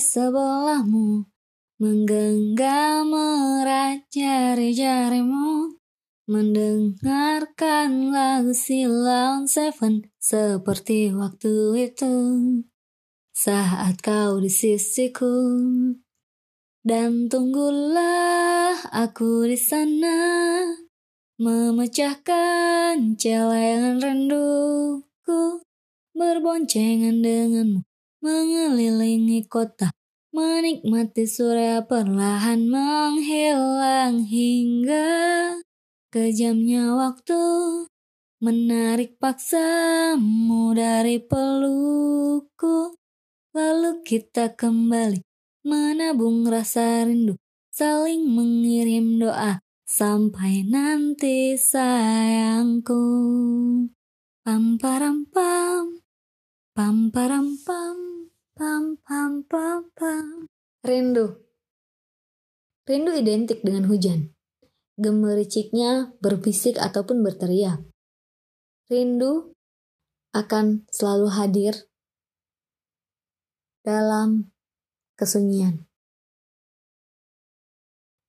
sebelahmu Menggenggam erat jari-jarimu Mendengarkan lagu Silon Seven Seperti waktu itu. Saat kau di sisiku Dan tunggulah aku di sana. Memecahkan celengan rinduku Berboncengan denganmu Mengelilingi kota Menikmati surya perlahan menghilang hingga Kejamnya waktu Menarik paksamu dari pelukku Lalu kita kembali Menabung rasa rindu Saling mengirim doa Sampai nanti sayangku. Pam param pam Pam param pam Pam pam pam pam Rindu Rindu identik dengan hujan. Gemericiknya berbisik ataupun berteriak. Rindu akan selalu hadir dalam kesunyian.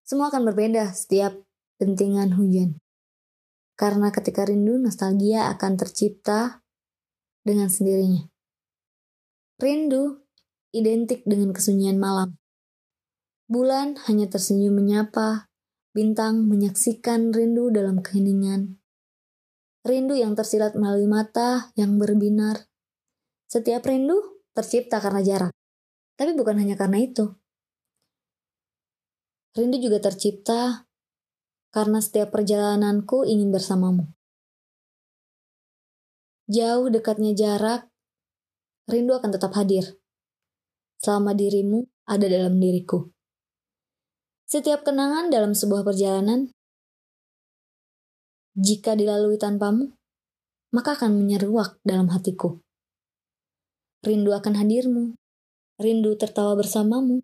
Semua akan berbeda setiap bentingan hujan. Karena ketika rindu, nostalgia akan tercipta dengan sendirinya. Rindu identik dengan kesunyian malam. Bulan hanya tersenyum menyapa, bintang menyaksikan rindu dalam keheningan. Rindu yang tersilat melalui mata yang berbinar. Setiap rindu tercipta karena jarak. Tapi bukan hanya karena itu. Rindu juga tercipta karena setiap perjalananku ingin bersamamu. Jauh dekatnya jarak, rindu akan tetap hadir. Selama dirimu ada dalam diriku. Setiap kenangan dalam sebuah perjalanan, jika dilalui tanpamu, maka akan menyeruak dalam hatiku. Rindu akan hadirmu, rindu tertawa bersamamu,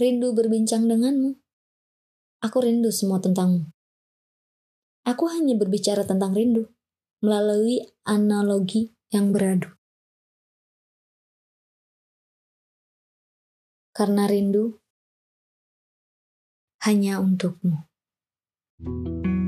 rindu berbincang denganmu, Aku rindu semua tentangmu. Aku hanya berbicara tentang rindu melalui analogi yang beradu. Karena rindu hanya untukmu. thank you